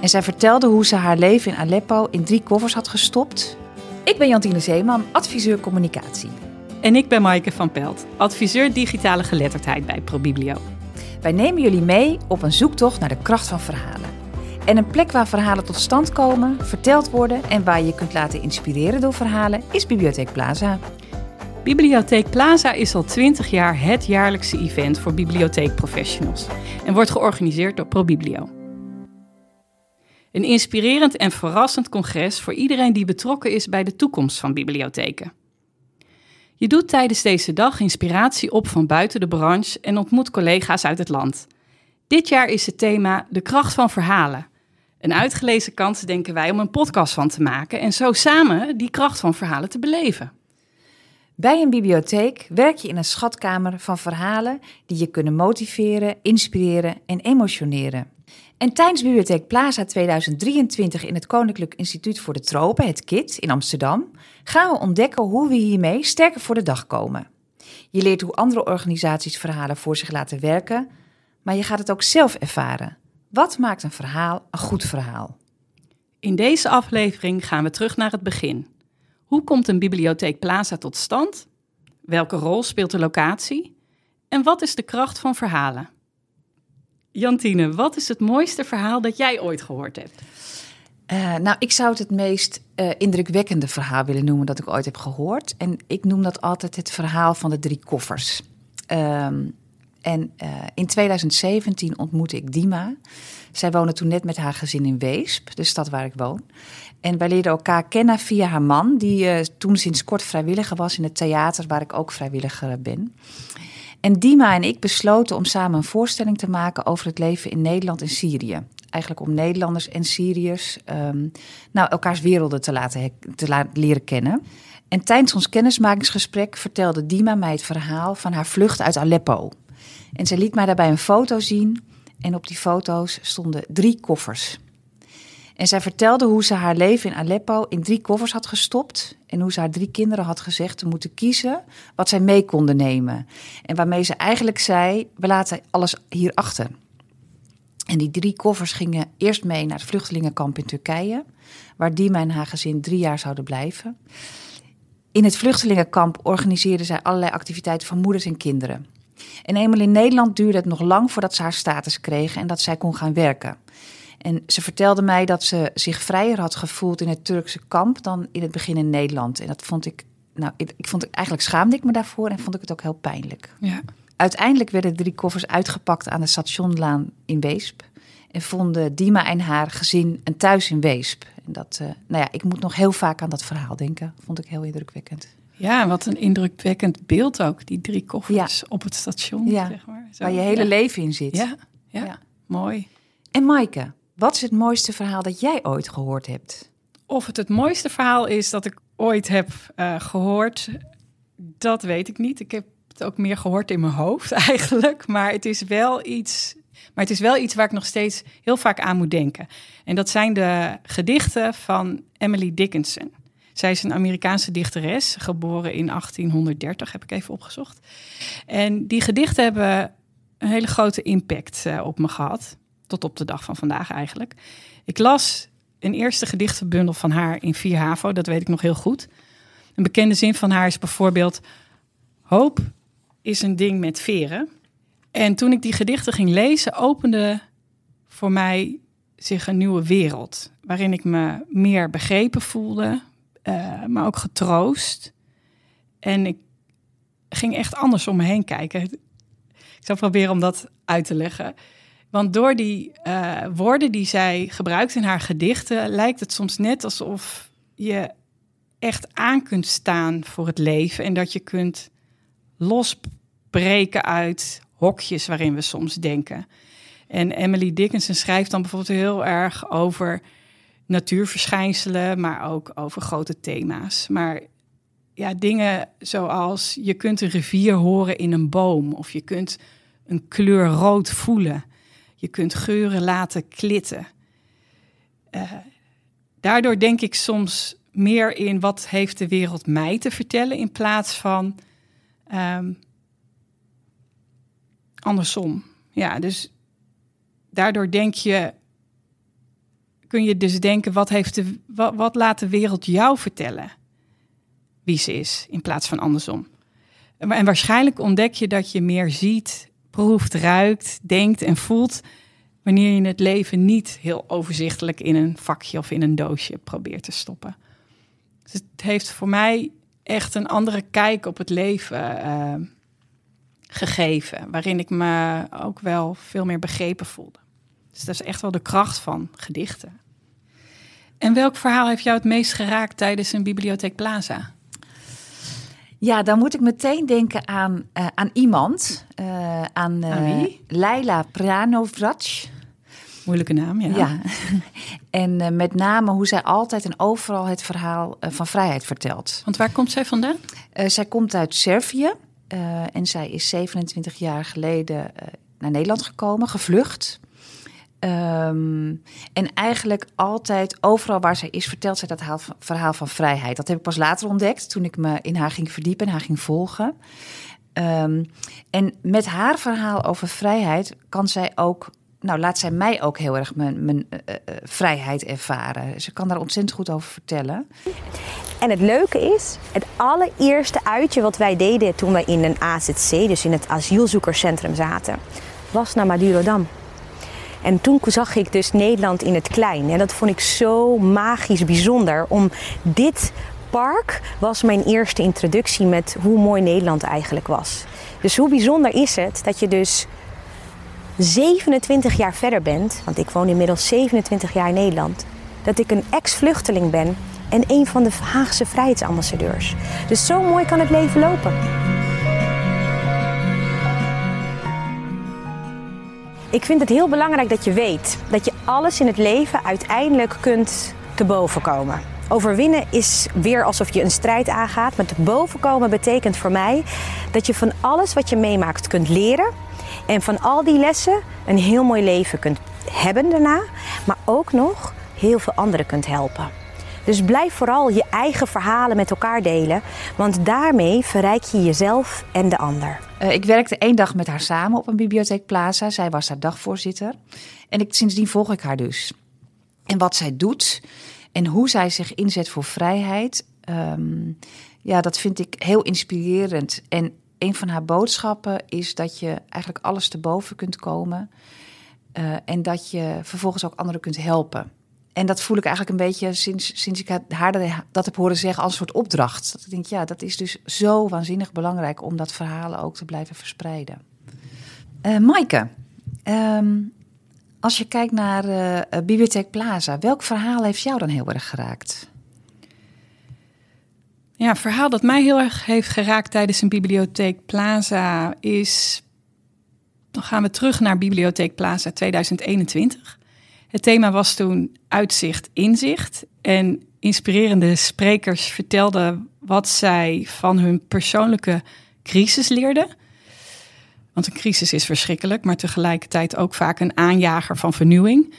En zij vertelde hoe ze haar leven in Aleppo in drie koffers had gestopt. Ik ben Jantine Zeeman, adviseur communicatie. En ik ben Maaike van Pelt, adviseur digitale geletterdheid bij ProBiblio. Wij nemen jullie mee op een zoektocht naar de kracht van verhalen. En een plek waar verhalen tot stand komen, verteld worden en waar je je kunt laten inspireren door verhalen is Bibliotheek Plaza. Bibliotheek Plaza is al 20 jaar het jaarlijkse event voor bibliotheekprofessionals en wordt georganiseerd door ProBiblio. Een inspirerend en verrassend congres voor iedereen die betrokken is bij de toekomst van bibliotheken. Je doet tijdens deze dag inspiratie op van buiten de branche en ontmoet collega's uit het land. Dit jaar is het thema de kracht van verhalen. Een uitgelezen kans, denken wij, om een podcast van te maken en zo samen die kracht van verhalen te beleven. Bij een bibliotheek werk je in een schatkamer van verhalen die je kunnen motiveren, inspireren en emotioneren. En tijdens Bibliotheek Plaza 2023 in het Koninklijk Instituut voor de Tropen, het KIT in Amsterdam, gaan we ontdekken hoe we hiermee sterker voor de dag komen. Je leert hoe andere organisaties verhalen voor zich laten werken, maar je gaat het ook zelf ervaren. Wat maakt een verhaal een goed verhaal? In deze aflevering gaan we terug naar het begin. Hoe komt een bibliotheek Plaza tot stand? Welke rol speelt de locatie? En wat is de kracht van verhalen? Jantine, wat is het mooiste verhaal dat jij ooit gehoord hebt? Uh, nou, ik zou het het meest uh, indrukwekkende verhaal willen noemen dat ik ooit heb gehoord. En ik noem dat altijd het verhaal van de drie koffers. Um, en uh, in 2017 ontmoette ik Dima. Zij woonde toen net met haar gezin in Weesp, de stad waar ik woon. En wij leerden elkaar kennen via haar man, die toen sinds kort vrijwilliger was in het theater waar ik ook vrijwilliger ben. En Dima en ik besloten om samen een voorstelling te maken over het leven in Nederland en Syrië. Eigenlijk om Nederlanders en Syriërs um, nou, elkaars werelden te laten, te laten leren kennen. En tijdens ons kennismakingsgesprek vertelde Dima mij het verhaal van haar vlucht uit Aleppo. En ze liet mij daarbij een foto zien. En op die foto's stonden drie koffers. En zij vertelde hoe ze haar leven in Aleppo in drie koffers had gestopt. En hoe ze haar drie kinderen had gezegd te moeten kiezen wat zij mee konden nemen. En waarmee ze eigenlijk zei: we laten alles hier achter. En die drie koffers gingen eerst mee naar het vluchtelingenkamp in Turkije, waar Dima en haar gezin drie jaar zouden blijven. In het vluchtelingenkamp organiseerden zij allerlei activiteiten voor moeders en kinderen. En eenmaal in Nederland duurde het nog lang voordat ze haar status kregen en dat zij kon gaan werken. En ze vertelde mij dat ze zich vrijer had gevoeld in het Turkse kamp dan in het begin in Nederland. En dat vond ik, nou, ik, ik vond eigenlijk schaamde ik me daarvoor en vond ik het ook heel pijnlijk. Ja. Uiteindelijk werden de drie koffers uitgepakt aan de stationlaan in Weesp. En vonden Dima en haar gezin een thuis in Weesp. En dat, uh, nou ja, ik moet nog heel vaak aan dat verhaal denken. Vond ik heel indrukwekkend. Ja, wat een indrukwekkend beeld ook, die drie koffers ja. op het station. Ja, zeg maar. Zo, waar je hele ja. leven in zit. Ja, ja, ja, mooi. En Maaike, wat is het mooiste verhaal dat jij ooit gehoord hebt? Of het het mooiste verhaal is dat ik ooit heb uh, gehoord, dat weet ik niet. Ik heb het ook meer gehoord in mijn hoofd eigenlijk. Maar het is wel iets. Maar het is wel iets waar ik nog steeds heel vaak aan moet denken. En dat zijn de gedichten van Emily Dickinson. Zij is een Amerikaanse dichteres, geboren in 1830, heb ik even opgezocht. En die gedichten hebben een hele grote impact uh, op me gehad. Tot op de dag van vandaag eigenlijk. Ik las een eerste gedichtenbundel van haar in 4 HAVO, dat weet ik nog heel goed. Een bekende zin van haar is bijvoorbeeld... Hoop is een ding met veren. En toen ik die gedichten ging lezen, opende voor mij zich een nieuwe wereld. Waarin ik me meer begrepen voelde, uh, maar ook getroost. En ik ging echt anders om me heen kijken. Ik zal proberen om dat uit te leggen. Want door die uh, woorden die zij gebruikt in haar gedichten, lijkt het soms net alsof je echt aan kunt staan voor het leven en dat je kunt losbreken uit hokjes waarin we soms denken. En Emily Dickinson schrijft dan bijvoorbeeld heel erg over natuurverschijnselen, maar ook over grote thema's. Maar ja, dingen zoals je kunt een rivier horen in een boom of je kunt een kleur rood voelen. Je kunt geuren laten klitten. Uh, daardoor denk ik soms meer in wat heeft de wereld mij te vertellen in plaats van um, andersom. Ja, dus daardoor denk je kun je dus denken, wat, heeft de, wat, wat laat de wereld jou vertellen wie ze is, in plaats van andersom. En waarschijnlijk ontdek je dat je meer ziet, proeft, ruikt, denkt en voelt wanneer je het leven niet heel overzichtelijk in een vakje of in een doosje probeert te stoppen. Dus het heeft voor mij echt een andere kijk op het leven uh, gegeven, waarin ik me ook wel veel meer begrepen voelde. Dus dat is echt wel de kracht van gedichten. En welk verhaal heeft jou het meest geraakt tijdens een Bibliotheek Plaza? Ja, dan moet ik meteen denken aan, uh, aan iemand. Uh, aan, uh, aan wie? Leila Pranovrac. Moeilijke naam, ja. ja. en met name hoe zij altijd en overal het verhaal van vrijheid vertelt. Want waar komt zij vandaan? zij komt uit Servië. en zij is 27 jaar geleden naar Nederland gekomen, gevlucht. Um, en eigenlijk altijd, overal waar zij is, vertelt zij dat verhaal van vrijheid. Dat heb ik pas later ontdekt, toen ik me in haar ging verdiepen en haar ging volgen. Um, en met haar verhaal over vrijheid kan zij ook, nou laat zij mij ook heel erg mijn, mijn uh, uh, vrijheid ervaren. Ze kan daar ontzettend goed over vertellen. En het leuke is, het allereerste uitje wat wij deden toen wij in een AZC, dus in het asielzoekerscentrum zaten, was naar Madurodam. En toen zag ik dus Nederland in het klein. En dat vond ik zo magisch bijzonder. Om dit park was mijn eerste introductie met hoe mooi Nederland eigenlijk was. Dus hoe bijzonder is het dat je dus 27 jaar verder bent, want ik woon inmiddels 27 jaar in Nederland, dat ik een ex-vluchteling ben en een van de Haagse vrijheidsambassadeurs. Dus zo mooi kan het leven lopen. Ik vind het heel belangrijk dat je weet dat je alles in het leven uiteindelijk kunt te boven komen. Overwinnen is weer alsof je een strijd aangaat. Maar te boven komen betekent voor mij dat je van alles wat je meemaakt kunt leren. En van al die lessen een heel mooi leven kunt hebben daarna. Maar ook nog heel veel anderen kunt helpen. Dus blijf vooral je eigen verhalen met elkaar delen, want daarmee verrijk je jezelf en de ander. Uh, ik werkte één dag met haar samen op een bibliotheek Plaza. Zij was haar dagvoorzitter. En sindsdien volg ik haar dus. En wat zij doet en hoe zij zich inzet voor vrijheid, um, ja, dat vind ik heel inspirerend. En een van haar boodschappen is dat je eigenlijk alles te boven kunt komen. Uh, en dat je vervolgens ook anderen kunt helpen. En dat voel ik eigenlijk een beetje sinds, sinds ik haar dat heb horen zeggen als een soort opdracht. Dat ik denk, ja, dat is dus zo waanzinnig belangrijk om dat verhalen ook te blijven verspreiden. Uh, Maaike, um, als je kijkt naar uh, Bibliotheek Plaza, welk verhaal heeft jou dan heel erg geraakt? Ja, verhaal dat mij heel erg heeft geraakt tijdens een Bibliotheek Plaza is. Dan gaan we terug naar Bibliotheek Plaza 2021. Het thema was toen uitzicht, inzicht. En inspirerende sprekers vertelden wat zij van hun persoonlijke crisis leerden. Want een crisis is verschrikkelijk, maar tegelijkertijd ook vaak een aanjager van vernieuwing.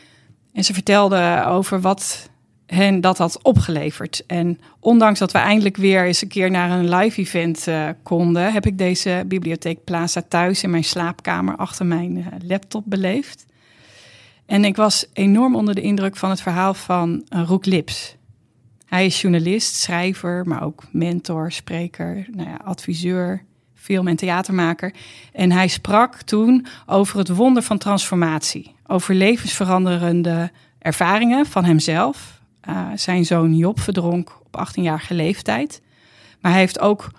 En ze vertelden over wat hen dat had opgeleverd. En ondanks dat we eindelijk weer eens een keer naar een live event uh, konden, heb ik deze bibliotheek Plaza thuis in mijn slaapkamer achter mijn uh, laptop beleefd. En ik was enorm onder de indruk van het verhaal van uh, Roek Lips. Hij is journalist, schrijver, maar ook mentor, spreker, nou ja, adviseur, film- en theatermaker. En hij sprak toen over het wonder van transformatie. Over levensveranderende ervaringen van hemzelf. Uh, zijn zoon Job verdronk op 18-jarige leeftijd. Maar hij heeft ook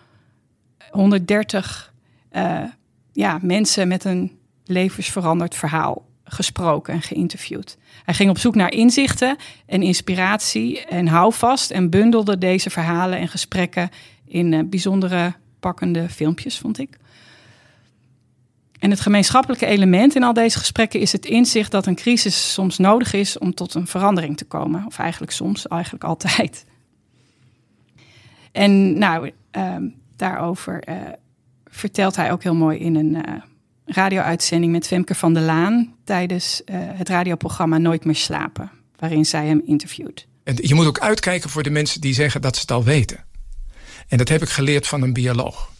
130 uh, ja, mensen met een levensveranderd verhaal gesproken en geïnterviewd. Hij ging op zoek naar inzichten en inspiratie en houvast en bundelde deze verhalen en gesprekken in uh, bijzondere pakkende filmpjes, vond ik. En het gemeenschappelijke element in al deze gesprekken is het inzicht dat een crisis soms nodig is om tot een verandering te komen. Of eigenlijk soms, eigenlijk altijd. En nou, uh, daarover uh, vertelt hij ook heel mooi in een uh, radio-uitzending met Femke van der Laan tijdens uh, het radioprogramma Nooit meer slapen, waarin zij hem interviewt. En je moet ook uitkijken voor de mensen die zeggen dat ze het al weten. En dat heb ik geleerd van een bioloog.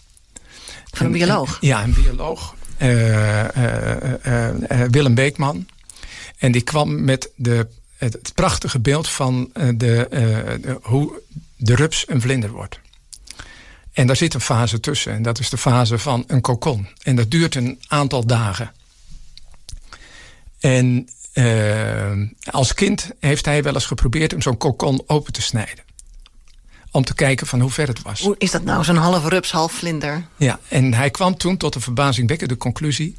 Van een bioloog? En, ja, een bioloog. Uh, uh, Willem Beekman. En die kwam met de het, het prachtige beeld van uh, de, uh, hoe de rups een vlinder wordt. En daar zit een fase tussen. En dat is de fase van een kokon. En dat duurt een aantal dagen. En uh, als kind heeft hij wel eens geprobeerd om zo'n kokon open te snijden. Om te kijken van hoe ver het was. Hoe is dat nou, zo'n half rups, half vlinder? Ja, en hij kwam toen tot de verbazingwekkende conclusie...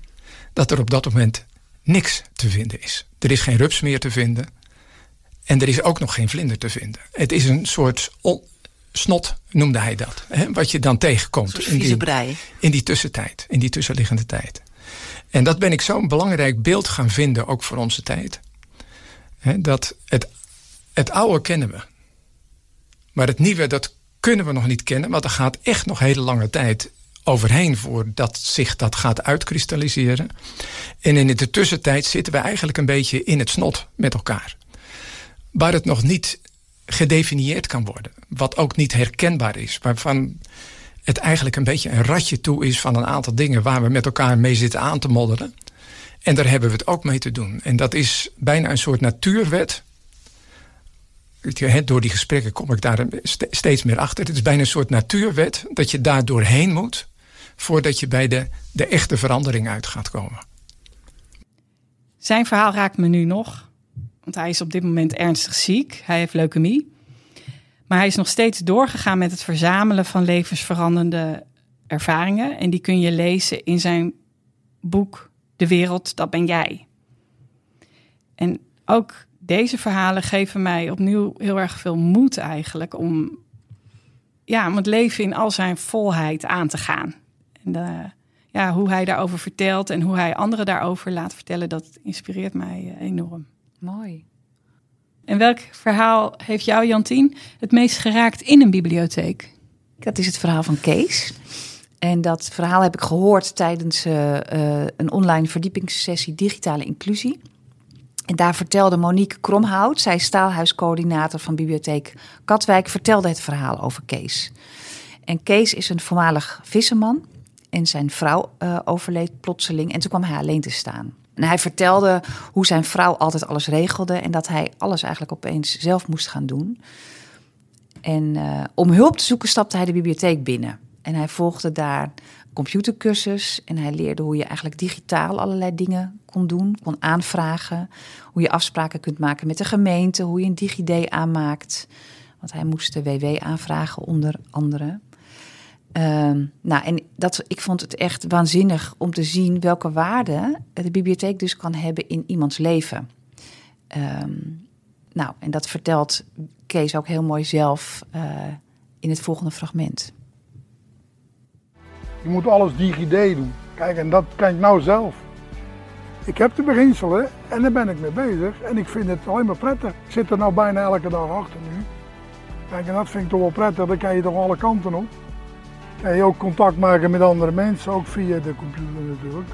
dat er op dat moment niks te vinden is. Er is geen rups meer te vinden. En er is ook nog geen vlinder te vinden. Het is een soort snot, noemde hij dat. Hè, wat je dan tegenkomt in die, in die tussentijd. In die tussenliggende tijd. En dat ben ik zo'n belangrijk beeld gaan vinden, ook voor onze tijd. Hè, dat het, het oude kennen we. Maar het nieuwe, dat kunnen we nog niet kennen. Want er gaat echt nog hele lange tijd overheen voordat zich dat gaat uitkristalliseren. En in de tussentijd zitten we eigenlijk een beetje in het snot met elkaar. Waar het nog niet gedefinieerd kan worden. Wat ook niet herkenbaar is. Waarvan het eigenlijk een beetje een ratje toe is van een aantal dingen waar we met elkaar mee zitten aan te modderen. En daar hebben we het ook mee te doen. En dat is bijna een soort natuurwet. Door die gesprekken kom ik daar steeds meer achter. Het is bijna een soort natuurwet dat je daar doorheen moet voordat je bij de, de echte verandering uit gaat komen. Zijn verhaal raakt me nu nog. Want hij is op dit moment ernstig ziek. Hij heeft leukemie. Maar hij is nog steeds doorgegaan met het verzamelen van levensveranderende ervaringen. En die kun je lezen in zijn boek De Wereld, dat ben jij. En ook deze verhalen geven mij opnieuw heel erg veel moed eigenlijk om, ja, om het leven in al zijn volheid aan te gaan. En de, ja, hoe hij daarover vertelt en hoe hij anderen daarover laat vertellen, dat inspireert mij eh, enorm. Mooi. En welk verhaal heeft jou, Jantien, het meest geraakt in een bibliotheek? Dat is het verhaal van Kees. En dat verhaal heb ik gehoord tijdens uh, uh, een online verdiepingssessie Digitale Inclusie. En daar vertelde Monique Kromhout, zij is van bibliotheek Katwijk, vertelde het verhaal over Kees. En Kees is een voormalig visserman en zijn vrouw uh, overleed plotseling en toen kwam hij alleen te staan. En hij vertelde hoe zijn vrouw altijd alles regelde en dat hij alles eigenlijk opeens zelf moest gaan doen. En uh, om hulp te zoeken stapte hij de bibliotheek binnen. En hij volgde daar computercursus en hij leerde hoe je eigenlijk digitaal allerlei dingen kon doen, kon aanvragen, hoe je afspraken kunt maken met de gemeente, hoe je een DigiD aanmaakt. Want hij moest de WW aanvragen onder andere. Um, nou, en dat, ik vond het echt waanzinnig om te zien welke waarde de bibliotheek dus kan hebben in iemands leven. Um, nou, en dat vertelt Kees ook heel mooi zelf uh, in het volgende fragment. Je moet alles DigiD doen. Kijk, en dat kan ik nou zelf. Ik heb de beginselen en daar ben ik mee bezig. En ik vind het alleen maar prettig. Ik zit er nou bijna elke dag achter nu. Kijk, en dat vind ik toch wel prettig. Dan kan je toch alle kanten op. Je ook contact maken met andere mensen, ook via de computer natuurlijk.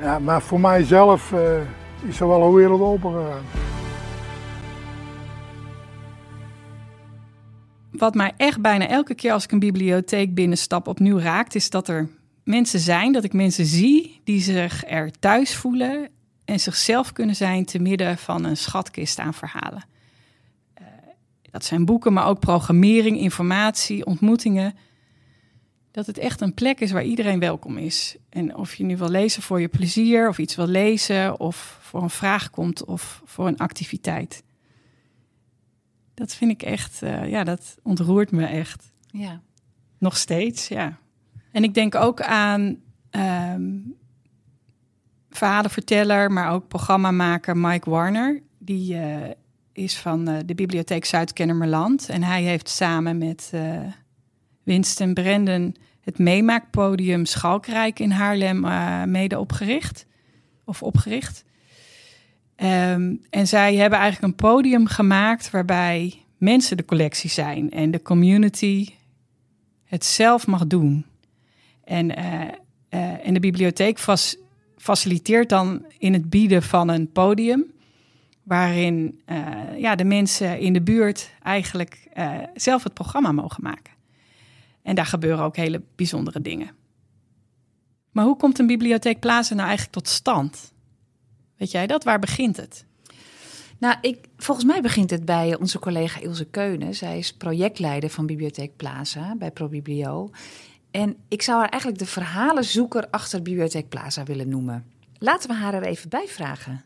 Ja, maar voor mijzelf uh, is er wel een wereld open gegaan. Wat mij echt bijna elke keer als ik een bibliotheek binnenstap opnieuw raakt, is dat er mensen zijn, dat ik mensen zie die zich er thuis voelen en zichzelf kunnen zijn te midden van een schatkist aan verhalen. Dat zijn boeken, maar ook programmering, informatie, ontmoetingen. Dat het echt een plek is waar iedereen welkom is. En of je nu wil lezen voor je plezier, of iets wil lezen, of voor een vraag komt, of voor een activiteit. Dat vind ik echt, uh, ja, dat ontroert me echt. Ja. Nog steeds, ja. En ik denk ook aan um, verhalenverteller, maar ook programmamaker Mike Warner. Die uh, is van uh, de Bibliotheek Zuid-Kennemerland. En hij heeft samen met uh, Winston Brenden het meemaakpodium Schalkrijk in Haarlem uh, mede opgericht. Of opgericht. Um, en zij hebben eigenlijk een podium gemaakt waarbij mensen de collectie zijn en de community het zelf mag doen. En, en de bibliotheek faciliteert dan in het bieden van een podium waarin uh, ja, de mensen in de buurt eigenlijk uh, zelf het programma mogen maken. En daar gebeuren ook hele bijzondere dingen. Maar hoe komt een bibliotheek Plaza nou eigenlijk tot stand? Weet jij dat? Waar begint het? Nou, ik, volgens mij begint het bij onze collega Ilse Keunen. Zij is projectleider van Bibliotheek Plaza bij ProBiblio. En ik zou haar eigenlijk de verhalenzoeker achter Bibliotheek Plaza willen noemen. Laten we haar er even bij vragen.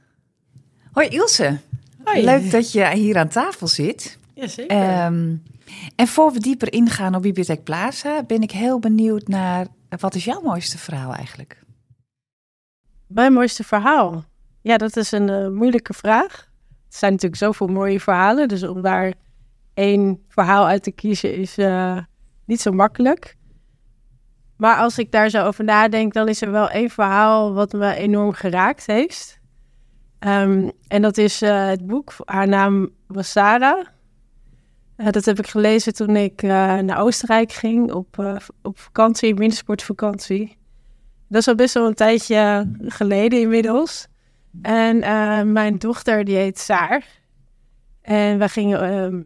Hoi Ilse. Hoi. Leuk dat je hier aan tafel zit. Jazeker. Ehm, en voor we dieper ingaan op Bibliotheek Plaza, ben ik heel benieuwd naar wat is jouw mooiste verhaal eigenlijk? Mijn mooiste verhaal? Ja, dat is een eh, moeilijke vraag. Er zijn natuurlijk zoveel mooie verhalen, dus om daar één verhaal uit te kiezen is eh, niet zo makkelijk. Maar als ik daar zo over nadenk, dan is er wel één verhaal wat me enorm geraakt heeft. Ehm, en dat is eh, het boek. Haar naam was Sarah. Eh, dat heb ik gelezen toen ik eh, naar Oostenrijk ging op, op vakantie, wintersportvakantie. Dat is al best wel een tijdje geleden inmiddels. En mijn dochter, die heet Saar. En we gingen ehm,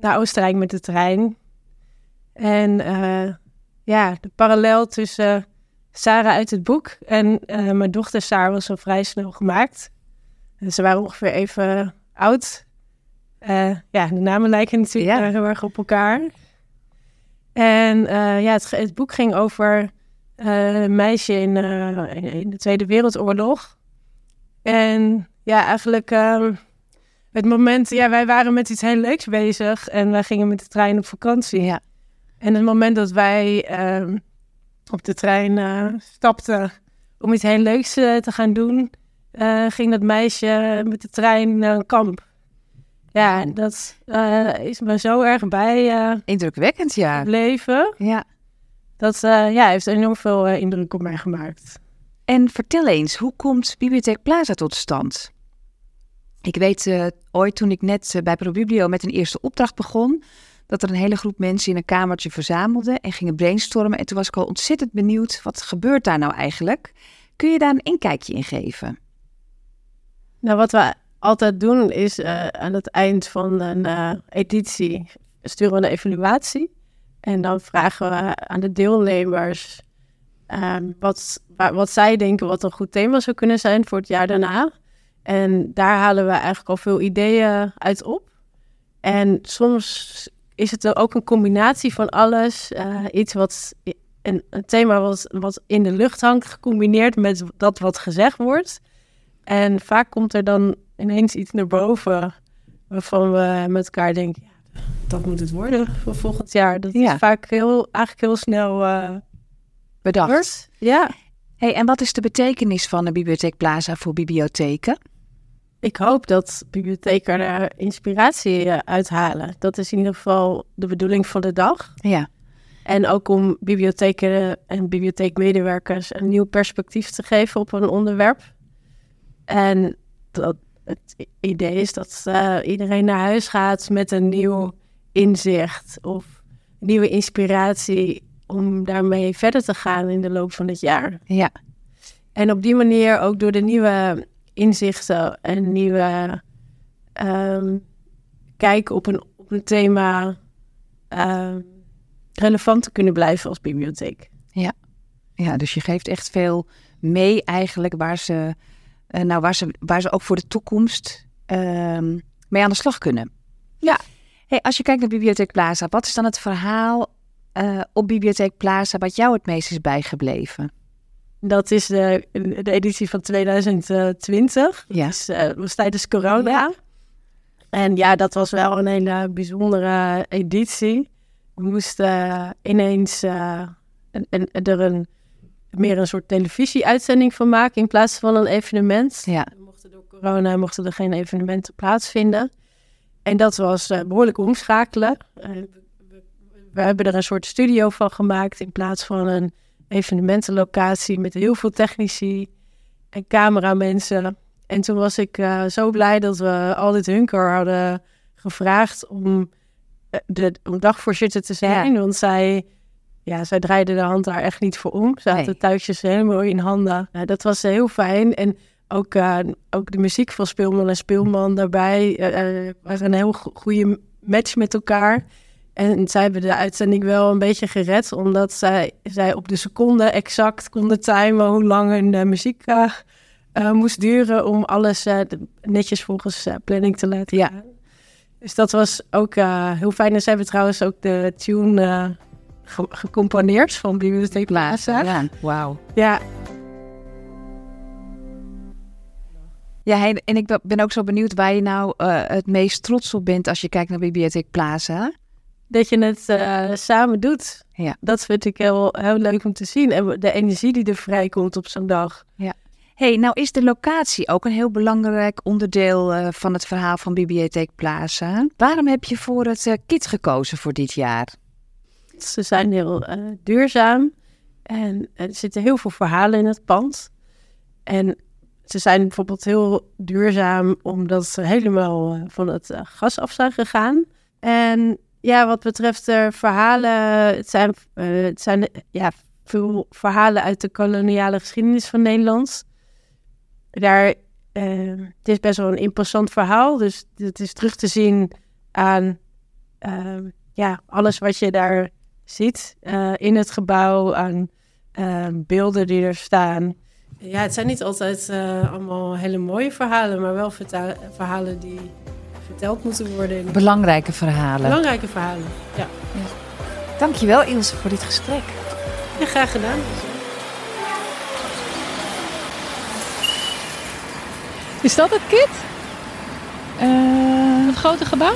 naar Oostenrijk met de trein. En ja, de parallel tussen Sarah uit het boek en mijn dochter Saar was al vrij snel gemaakt. Ze waren ongeveer even oud. Eh, ja, de namen lijken natuurlijk Ja. heel erg op elkaar. En eh, ja, het, het boek ging over eh, een meisje in, in- de Tweede Wereldoorlog. En ja, eigenlijk ehm, het moment, ja, wij waren met iets heel leuks bezig en wij gingen met de trein op vakantie. Ja. En het moment dat wij ehm, op de trein stapten om iets heel leuks te gaan doen, eh, ging dat meisje met de trein naar een kamp. Ja, dat eh, is me zo erg bij eh Indrukwekkend, ja. gebleven. ja. Dat ja, heeft enorm veel indruk op mij gemaakt. En vertel eens, hoe komt Bibliotheek Plaza tot stand? Ik weet ooit toen ik net bij ProBiblio met een eerste opdracht begon, dat er een hele groep mensen in een kamertje verzamelden en gingen brainstormen. En toen was ik al ontzettend benieuwd, wat gebeurt daar nou eigenlijk? Kun je daar een inkijkje in geven? Nou, wat we altijd doen is eh, aan het eind van een eh, editie sturen we een evaluatie. En dan vragen we aan de deelnemers ehm, wat, wa- wat zij denken wat een goed thema zou kunnen zijn voor het jaar daarna. En daar halen we eigenlijk al veel ideeën uit op. En soms is het ook een combinatie van alles. eh, iets wat een, een thema wat, wat in de lucht hangt, gecombineerd met dat wat gezegd wordt. En vaak komt er dan ineens iets naar boven waarvan we met elkaar denken, ja, dat moet het worden voor volgend jaar. Dat Ja. is vaak heel, eigenlijk heel snel eh Bedacht. wordt. Ja, Hey, en wat is de betekenis van de Bibliotheek Plaza voor bibliotheken? ik hoop dat bibliotheken er inspiratie eh, uithalen. Dat is in ieder geval de bedoeling van de dag. Ja, En ook om bibliotheken en bibliotheekmedewerkers een nieuw perspectief te geven op een onderwerp. En dat, het idee is dat eh, iedereen naar huis gaat met een nieuw inzicht of nieuwe inspiratie om daarmee verder te gaan in de loop van het jaar. ja, En op die manier ook door de nieuwe inzichten en nieuwe ehm, kijk op een, op een thema ehm, relevant te kunnen blijven als bibliotheek. ja, dus je geeft echt veel mee eigenlijk waar ze, eh, nou, waar ze, waar ze ook voor de toekomst ehm, mee aan de slag kunnen. Ja. Hey, als je kijkt naar Bibliotheek Plaza, wat is dan het verhaal eh, op Bibliotheek Plaza wat jou het meest is bijgebleven? Dat is de, de editie van 2020. Ja. Dus, eh, het was tijdens corona. En ja, dat was wel een hele bijzondere editie. We moesten ineens eh, een, een- er een, meer een soort televisieuitzending van maken in plaats van een evenement. Ja, Mochten door corona mochten er geen evenementen plaatsvinden. En dat was eh, behoorlijk omschakelen. Eh, we, hebben er een soort studio van gemaakt in plaats van een evenementenlocatie met heel veel technici en cameramensen. En toen was ik eh, zo blij dat we al dit hunker hadden gevraagd om, de, om dagvoorzitter te zijn. Want zij, ja, zij draaide de hand daar echt niet voor om. Ze had Nee. touwtjes helemaal in handen. Ja, dat was heel fijn. En ook, eh, ook de muziek van Speelman en Speelman daarbij eh, eh, was een heel go- goede match met elkaar. En zij hebben de uitzending wel een beetje gered, omdat zij, zij op de seconde exact konden timen hoe lang hun muziek moest duren om alles netjes volgens planning te laten Ja. gaan. Dus dat was ook heel fijn. En ze hebben trouwens ook de tune ge- gecomponeerd van Bibliotheek Plaza. Ja, wauw. Ja, Ja, en ik ben ook zo benieuwd waar je nou eh, het meest trots op bent als je kijkt naar Bibliotheek Plaza. dat je het eh, samen doet. Ja. Dat vind ik heel, heel leuk om te zien. En de energie die er vrijkomt op zo'n dag. hey, nou is de locatie ook een heel belangrijk onderdeel eh, van het verhaal van Bibliotheek Plaza. Waarom heb je voor het kit gekozen voor dit jaar? Ze zijn heel eh, duurzaam. En er zitten heel veel verhalen in het pand. En ze zijn bijvoorbeeld heel duurzaam omdat ze helemaal eh, van het eh, gas af zijn gegaan. En ja, wat betreft de verhalen, het zijn, het zijn ja, veel verhalen uit de koloniale geschiedenis van Nederland. Daar, het is best wel een imposant verhaal, dus het is terug te zien aan ja, alles wat je daar ziet eh, in het gebouw, aan eh, beelden die er staan. Ja, het zijn niet altijd eh, allemaal hele mooie verhalen, maar wel verhalen die verteld moeten worden. In Belangrijke verhalen. belangrijke verhalen. Ja. Dankjewel Ilse voor dit gesprek. ja, graag gedaan. Is dat het kit? Eh, Het grote gebouw?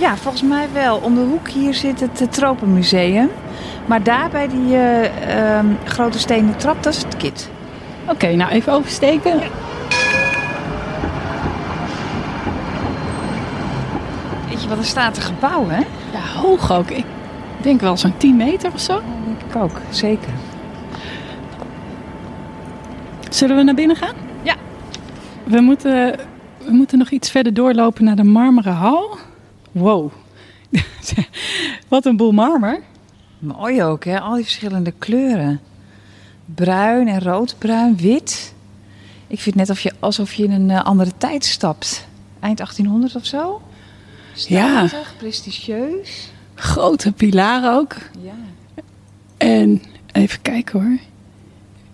Ja, volgens mij wel. Om de hoek hier zit het eh, Tropenmuseum. Maar daar bij die eh, ehm, grote stenen trap, dat is het kit. Oké, nou even oversteken. Weet je wat er staat? Een gebouw, hè? Ja, hoog ook. Ik denk wel zo'n 10 meter of zo. Ja, denk ik ook. Zeker. Zullen we naar binnen gaan? Ja. We moeten, we moeten nog iets verder doorlopen naar de marmeren hal. Wow. Wat een boel marmer. Mooi ook, hè? Al die verschillende kleuren. Bruin en roodbruin, wit. Ik vind het net of je, alsof je in een eh, andere tijd stapt. Eind 1800 of zo. Ja. Statig, prestigieus. Grote pilaren ook. Ja. En even kijken hoor.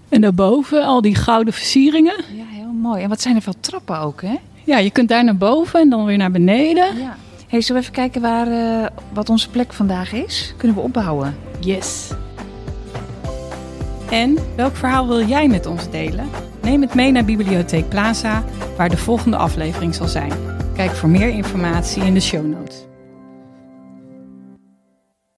En daarboven al die gouden versieringen. ja, heel mooi. En wat zijn er veel trappen ook, hè? Ja, je kunt daar naar boven en dan weer naar beneden. Ja. Hey, zullen we even kijken waar, eh, wat onze plek vandaag is? Kunnen we opbouwen? Yes. En welk verhaal wil jij met ons delen? Neem het mee naar Bibliotheek Plaza, waar de volgende aflevering zal zijn. Kijk voor meer informatie in de show notes.